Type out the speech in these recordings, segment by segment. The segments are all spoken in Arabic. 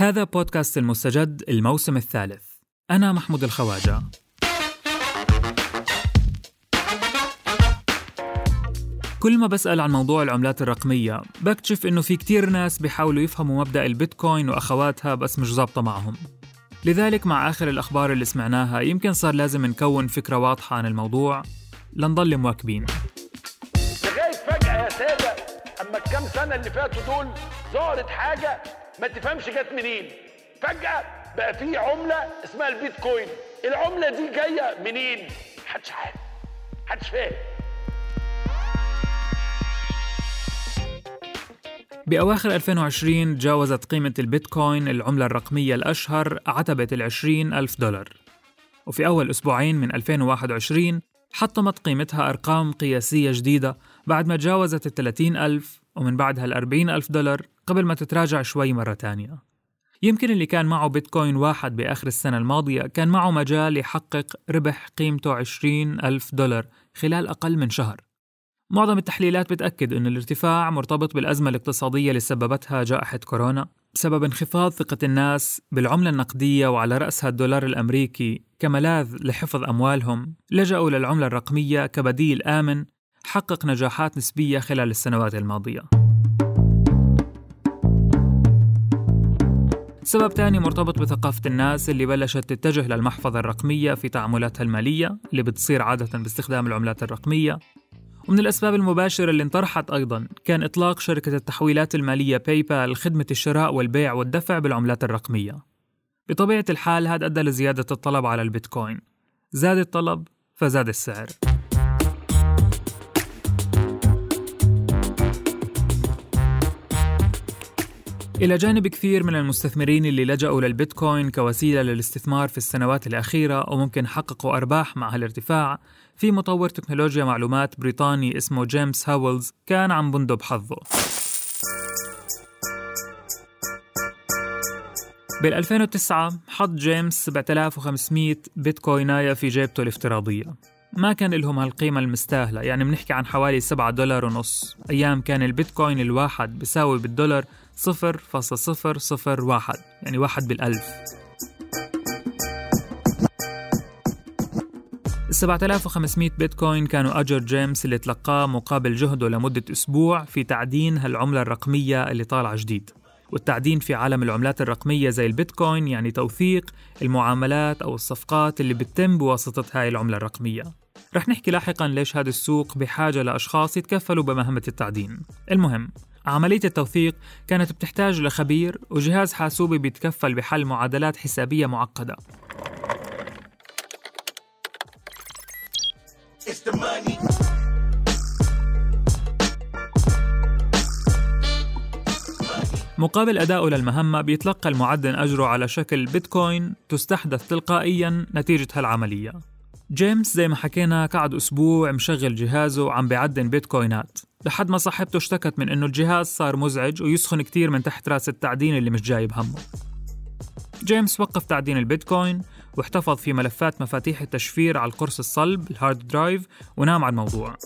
هذا بودكاست المستجد الموسم الثالث. أنا محمود الخواجة. كل ما بسأل عن موضوع العملات الرقمية بكتشف إنه في كتير ناس بيحاولوا يفهموا مبدأ البيتكوين وأخواتها بس مش ظابطة معهم. لذلك مع آخر الأخبار اللي سمعناها يمكن صار لازم نكون فكرة واضحة عن الموضوع. لنضل مواكبين. لغايه فجأة يا سادة. أما الكام سنة اللي فاتوا دول ظهرت حاجة ما تفهمش جت منين. فجأة بقى في عملة اسمها البيتكوين. العملة دي جاية منين؟ محدش عارف. محدش فاهم. بأواخر 2020 جاوزت قيمة البيتكوين العملة الرقمية الأشهر عتبة العشرين ألف دولار. وفي أول أسبوعين من 2021 حطمت قيمتها أرقام قياسية جديدة بعد ما تجاوزت الثلاثين ألف ومن بعدها الأربعين ألف دولار قبل ما تتراجع شوي مرة تانية. يمكن اللي كان معه بيتكوين واحد بآخر السنة الماضية كان معه مجال يحقق ربح قيمته 20 ألف دولار خلال أقل من شهر. معظم التحليلات بتأكد أن الارتفاع مرتبط بالأزمة الاقتصادية اللي سببتها جائحة كورونا. بسبب انخفاض ثقة الناس بالعملة النقدية وعلى رأسها الدولار الأمريكي كملاذ لحفظ أموالهم لجأوا للعملة الرقمية كبديل آمن حقق نجاحات نسبية خلال السنوات الماضية. سبب تاني مرتبط بثقافة الناس اللي بلشت تتجه للمحفظة الرقمية في تعاملاتها المالية اللي بتصير عادة باستخدام العملات الرقمية. ومن الأسباب المباشرة اللي انطرحت أيضا كان إطلاق شركة التحويلات المالية باي بال خدمة الشراء والبيع والدفع بالعملات الرقمية. بطبيعة الحال هذا أدى لزيادة الطلب على البيتكوين. زاد الطلب فزاد السعر. إلى جانب كثير من المستثمرين اللي لجأوا للبيتكوين كوسيلة للاستثمار في السنوات الأخيرة وممكن حققوا أرباح مع هالارتفاع. في مطور تكنولوجيا معلومات بريطاني اسمه جيمس هاولز كان عم بندب حظه. بال 2009 حط جيمس 7500 بيتكويناية في جيبته الافتراضية. ما كان لهم هالقيمة المستاهلة يعني بنحكي عن حوالي 7 دولار ونص. أيام كان البيتكوين الواحد بيساوي بالدولار 0.001 يعني واحد بالألف. ال 7500 بيتكوين كانوا أجر جيمس اللي تلقاه مقابل جهده لمدة أسبوع في تعدين هالعملة الرقمية اللي طالعة جديد. والتعدين في عالم العملات الرقمية زي البيتكوين يعني توثيق المعاملات أو الصفقات اللي بتتم بواسطة هاي العملة الرقمية. رح نحكي لاحقا ليش هذا السوق بحاجة لأشخاص يتكفلوا بمهمة التعدين. المهم عملية التوثيق كانت بتحتاج لخبير وجهاز حاسوبي بيتكفل بحل معادلات حسابية معقدة. مقابل أدائه للمهمة بيتلقى المعدن أجره على شكل بيتكوين تستحدث تلقائيا نتيجة هالعملية جيمس زي ما حكينا قعد أسبوع مشغل جهازه وعم بيعدن بيتكوينات لحد ما صاحبته اشتكت من إنه الجهاز صار مزعج ويسخن كتير من تحت راس التعدين اللي مش جايب همه. جيمس وقف تعدين البيتكوين واحتفظ في ملفات مفاتيح التشفير على القرص الصلب ال hard drive ونام على الموضوع.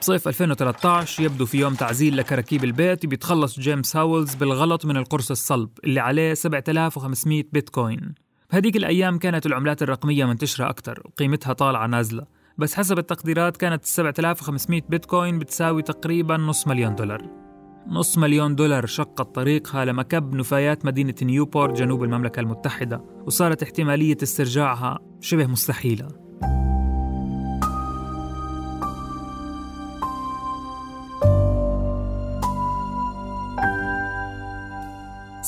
بصيف 2013 يبدو في يوم تعزيل لكراكيب البيت بيتخلص جيمس هاولز بالغلط من القرص الصلب اللي عليه 7500 بيتكوين. بهديك الأيام كانت العملات الرقمية منتشرة أكتر وقيمتها طالعة نازلة. بس حسب التقديرات كانت 7500 بيتكوين بتساوي تقريبا نص مليون دولار. نص مليون دولار شقت طريقها لمكب نفايات مدينة نيوبورت جنوب المملكة المتحدة وصارت احتمالية استرجاعها شبه مستحيلة.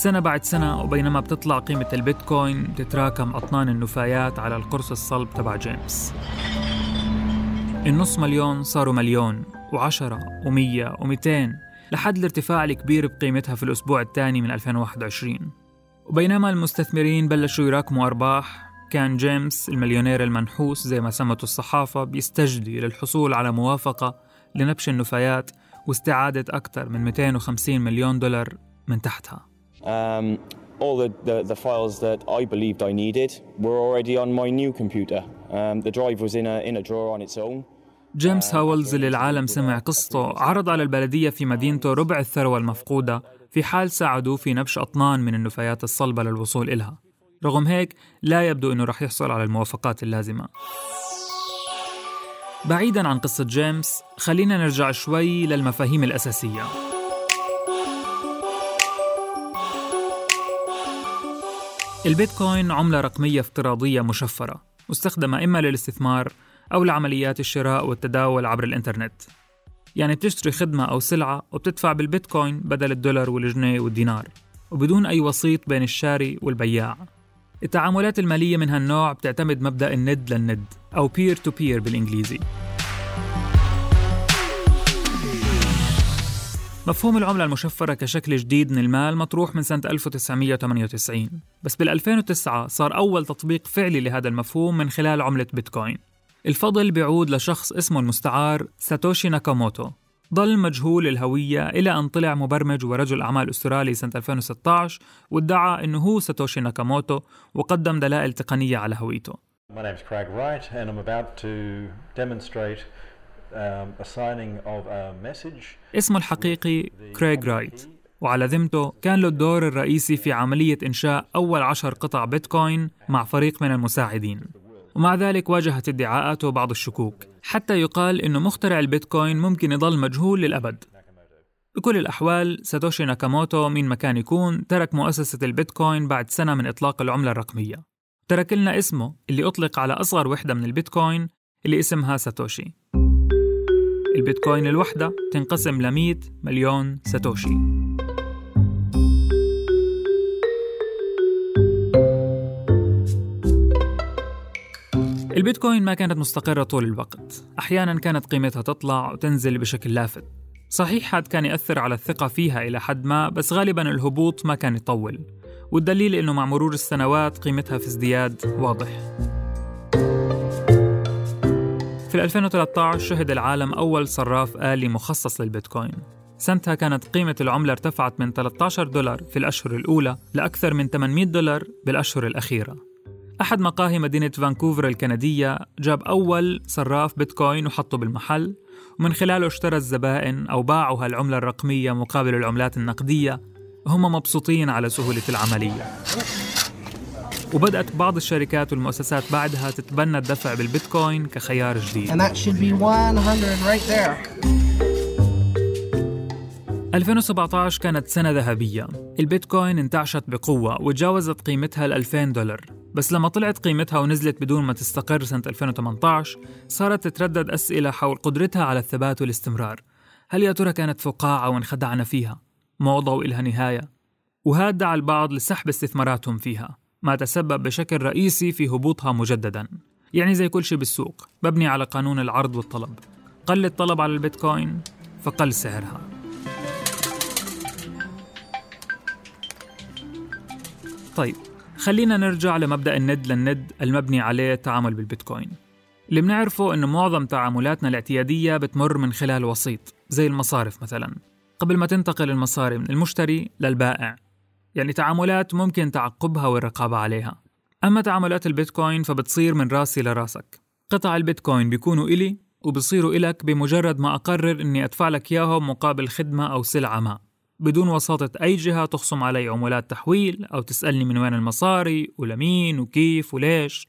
سنة بعد سنة وبينما بتطلع قيمة البيتكوين بتتراكم أطنان النفايات على القرص الصلب تبع جيمس. النص مليون صاروا مليون وعشرة ومية ومئتين لحد الارتفاع الكبير بقيمتها في الأسبوع الثاني من 2021 وبينما المستثمرين بلشوا يراكموا أرباح كان جيمس المليونير المنحوس زي ما سمته الصحافة بيستجدي للحصول على موافقة لنبش النفايات واستعادة أكثر من 250 مليون دولار من تحتها. Um, all the, the, the files that I believed I needed were already on my new computer. Um, the drive was in a, in a drawer on its own. جيمس هاولز اللي العالم سمع قصته عرض على البلدية في مدينته ربع الثروة المفقودة في حال ساعدوه في نبش أطنان من النفايات الصلبة للوصول إلها رغم هيك لا يبدو أنه رح يحصل على الموافقات اللازمة بعيدا عن قصة جيمس خلينا نرجع شوي للمفاهيم الأساسية البيتكوين عملة رقمية افتراضية مشفرة مستخدمة إما للاستثمار أو لعمليات الشراء والتداول عبر الإنترنت. يعني بتشتري خدمة أو سلعة وبتدفع بالبيتكوين بدل الدولار والجنيه والدينار وبدون أي وسيط بين الشاري والبياع. التعاملات المالية من هالنوع بتعتمد مبدأ الند للند أو peer to peer بالإنجليزي. مفهوم العملة المشفرة كشكل جديد من المال مطروح من سنة 1998 بس بال 2009 صار أول تطبيق فعلي لهذا المفهوم من خلال عملة بيتكوين. الفضل بيعود لشخص اسمه المستعار ساتوشي ناكاموتو ظل مجهول الهوية إلى أن طلع مبرمج ورجل أعمال أسترالي سنة 2016 وادعى أنه هو ساتوشي ناكاموتو وقدم دلائل تقنية على هويته. My name is Craig Wright and I'm about to demonstrate um. اسمه الحقيقي كريغ رايت. وعلى ذمته كان له الدور الرئيسي في عملية إنشاء أول عشر قطع بيتكوين مع فريق من المساعدين. ومع ذلك واجهت ادعاءاته بعض الشكوك حتى يقال أنه مخترع البيتكوين ممكن يضل مجهول للأبد. بكل الأحوال ساتوشي ناكاموتو مين ما كان يكون ترك مؤسسة البيتكوين بعد سنة من إطلاق العملة الرقمية. ترك لنا اسمه اللي أطلق على أصغر وحدة من البيتكوين اللي اسمها ساتوشي. البيتكوين الوحدة تنقسم ل 100 مليون ساتوشي. البيتكوين ما كانت مستقرة طول الوقت. أحيانا كانت قيمتها تطلع وتنزل بشكل لافت. صحيح هاد كان يأثر على الثقة فيها إلى حد ما بس غالبا الهبوط ما كان يطول. والدليل إنه مع مرور السنوات قيمتها في ازدياد واضح. في 2013 شهد العالم أول صراف آلي مخصص للبيتكوين. سنتها كانت قيمة العملة ارتفعت من 13 دولار في الأشهر الأولى لأكثر من 800 دولار بالأشهر الأخيرة. أحد مقاهي مدينة فانكوفر الكندية جاب أول صراف بيتكوين وحطه بالمحل ومن خلاله اشترى الزبائن أو باعوا هالعملة الرقمية مقابل العملات النقدية. وهم مبسوطين على سهولة العملية. وبدأت بعض الشركات والمؤسسات بعدها تتبنى الدفع بالبيتكوين كخيار جديد And that should be 100 right there. 2017 كانت سنة ذهبية البيتكوين انتعشت بقوة وتجاوزت قيمتها ال 2000 دولار بس لما طلعت قيمتها ونزلت بدون ما تستقر سنة 2018 صارت تتردد أسئلة حول قدرتها على الثبات والاستمرار هل يا ترى كانت فقاعة وانخدعنا فيها؟ موضة وإلها نهاية؟ وهذا دعا البعض لسحب استثماراتهم فيها ما تسبب بشكل رئيسي في هبوطها مجددا. يعني زي كل شيء بالسوق مبني على قانون العرض والطلب. قل الطلب على البيتكوين فقل سعرها. طيب خلينا نرجع لمبدأ الند للند المبني عليه التعامل بالبيتكوين. اللي بنعرفه إنه معظم تعاملاتنا الاعتيادية بتمر من خلال وسيط زي المصارف مثلا. قبل ما تنتقل المصاري من المشتري للبائع يعني تعاملات ممكن تعقبها والرقابة عليها. أما تعاملات البيتكوين فبتصير من راسي لراسك. قطع البيتكوين بيكونوا إلي وبصيروا إلك بمجرد ما أقرر إني أدفع لك إياهم مقابل خدمة أو سلعة ما. بدون وساطة أي جهة تخصم علي عمولات تحويل أو تسألني من وين المصاري ولمين وكيف وليش.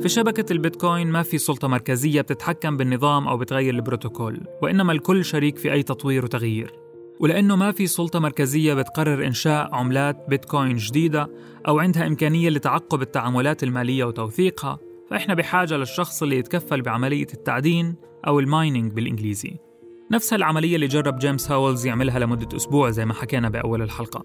في شبكة البيتكوين ما في سلطة مركزية بتتحكم بالنظام أو بتغير البروتوكول وإنما الكل شريك في أي تطوير وتغيير. ولأنه ما في سلطة مركزية بتقرر إنشاء عملات بيتكوين جديدة أو عندها إمكانية لتعقب التعاملات المالية وتوثيقها فإحنا بحاجة للشخص اللي يتكفل بعملية التعدين أو ال mining بالإنجليزي. نفس العملية اللي جرب جيمس هاولز يعملها لمدة أسبوع زي ما حكينا بأول الحلقة.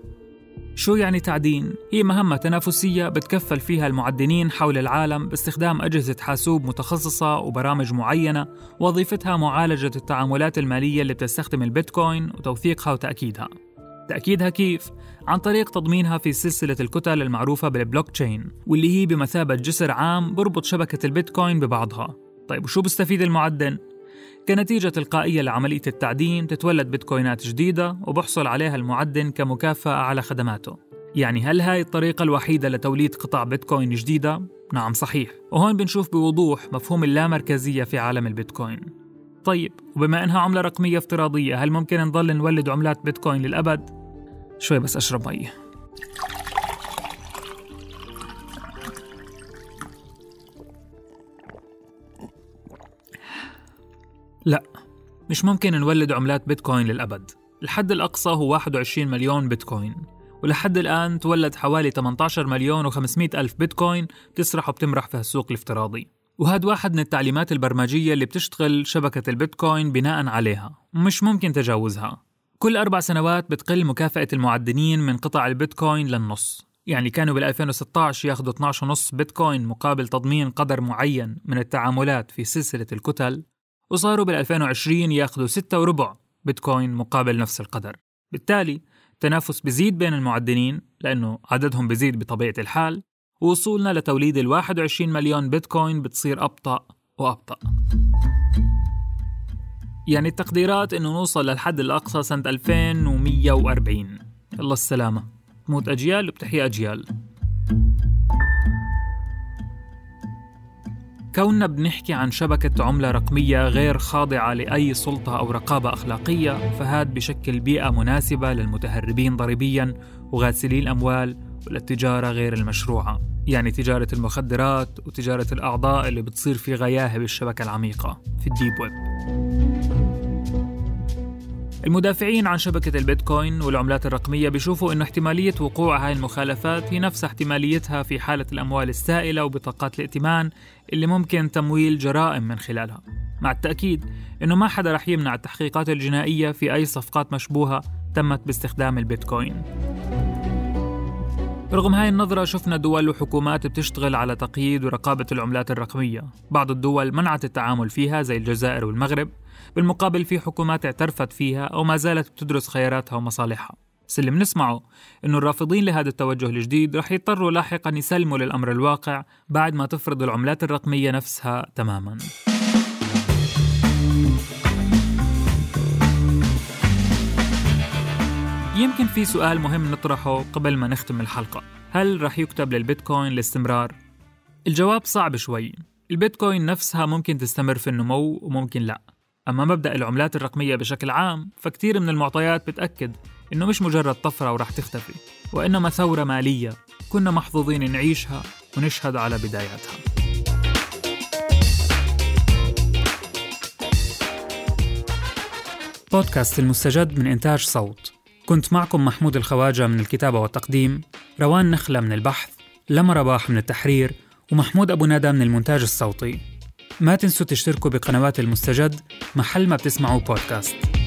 شو يعني تعدين؟ هي مهمة تنافسية بتكفل فيها المعدنين حول العالم باستخدام أجهزة حاسوب متخصصة وبرامج معينة وظيفتها معالجة التعاملات المالية اللي بتستخدم البيتكوين وتوثيقها وتأكيدها تأكيدها كيف؟ عن طريق تضمينها في سلسلة الكتل المعروفة بالبلوك تشين واللي هي بمثابة جسر عام بربط شبكة البيتكوين ببعضها طيب وشو بيستفيد المعدن؟ كنتيجة تلقائية لعملية التعدين تتولد بيتكوينات جديدة وبحصل عليها المعدن كمكافأة على خدماته يعني هل هاي الطريقة الوحيدة لتوليد قطع بيتكوين جديدة؟ نعم صحيح وهون بنشوف بوضوح مفهوم اللامركزية في عالم البيتكوين طيب وبما إنها عملة رقمية افتراضية هل ممكن نضل نولد عملات بيتكوين للأبد؟ شوي بس أشرب مي لا مش ممكن نولد عملات بيتكوين للأبد. الحد الأقصى هو 21 مليون بيتكوين ولحد الآن تولد حوالي 18 مليون و500 ألف بيتكوين بتسرح وبتمرح في السوق الافتراضي. وهذا واحد من التعليمات البرمجية اللي بتشتغل شبكة البيتكوين بناء عليها ومش ممكن تجاوزها. كل أربع سنوات بتقل مكافأة المعدنين من قطع البيتكوين للنص. يعني كانوا بال 2016 ياخذوا 12.5 بيتكوين مقابل تضمين قدر معين من التعاملات في سلسلة الكتل. وصاروا بال 2020 ياخذوا 6 وربع بيتكوين مقابل نفس القدر. بالتالي التنافس بيزيد بين المعدنين لأنه عددهم بيزيد بطبيعة الحال ووصولنا لتوليد ال 21 مليون بيتكوين بتصير أبطأ وأبطأ. يعني التقديرات إنه نوصل للحد الأقصى سنة 2140 الله السلامة. تموت أجيال وبتحيا أجيال. كوننا بنحكي عن شبكة عملة رقمية غير خاضعة لأي سلطة أو رقابة أخلاقية فهاد بشكل بيئة مناسبة للمتهربين ضريبيا وغاسلي الأموال وللتجارة غير المشروعة. يعني تجارة المخدرات وتجارة الأعضاء اللي بتصير في غياهب الشبكة العميقة في الديب ويب. المدافعين عن شبكة البيتكوين والعملات الرقمية بيشوفوا أنه احتمالية وقوع هاي المخالفات هي نفس احتماليتها في حالة الأموال السائلة وبطاقات الائتمان اللي ممكن تمويل جرائم من خلالها. مع التأكيد أنه ما حدا رح يمنع التحقيقات الجنائية في أي صفقات مشبوهة تمت باستخدام البيتكوين. رغم هاي النظرة شفنا دول وحكومات بتشتغل على تقييد ورقابة العملات الرقمية. بعض الدول منعت التعامل فيها زي الجزائر والمغرب. بالمقابل في حكومات اعترفت فيها أو ما زالت بتدرس خياراتها ومصالحها. بس اللي بنسمعه إنه الرافضين لهذا التوجه الجديد رح يضطروا لاحقا يسلموا للأمر الواقع بعد ما تفرض العملات الرقمية نفسها تماما. يمكن في سؤال مهم نطرحه قبل ما نختم الحلقة. هل رح يكتب للبيتكوين الاستمرار؟ الجواب صعب شوي. البيتكوين نفسها ممكن تستمر في النمو وممكن لا. أما مبدأ العملات الرقمية بشكل عام فكتير من المعطيات بتأكد إنه مش مجرد طفرة ورح تختفي وإنما ثورة مالية كنا محظوظين نعيشها ونشهد على بداياتها. بودكاست المستجد من إنتاج صوت. كنت معكم محمود الخواجة من الكتابة والتقديم روان نخلة من البحث لما رباح من التحرير ومحمود أبو ندى من المونتاج الصوتي. ما تنسوا تشتركوا بقنوات المستجد محل ما بتسمعوا بودكاست